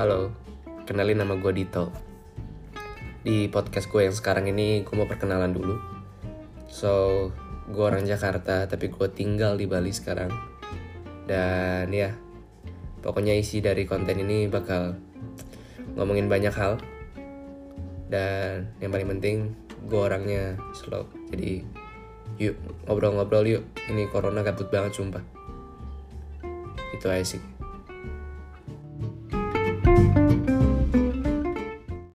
Halo, kenalin nama gue Dito. Di podcast gue yang sekarang ini gue mau perkenalan dulu. So, gue orang Jakarta tapi gue tinggal di Bali sekarang. Dan ya, pokoknya isi dari konten ini bakal ngomongin banyak hal. Dan yang paling penting gue orangnya slow. Jadi yuk ngobrol-ngobrol yuk. Ini corona gabut banget sumpah. Itu aja sih.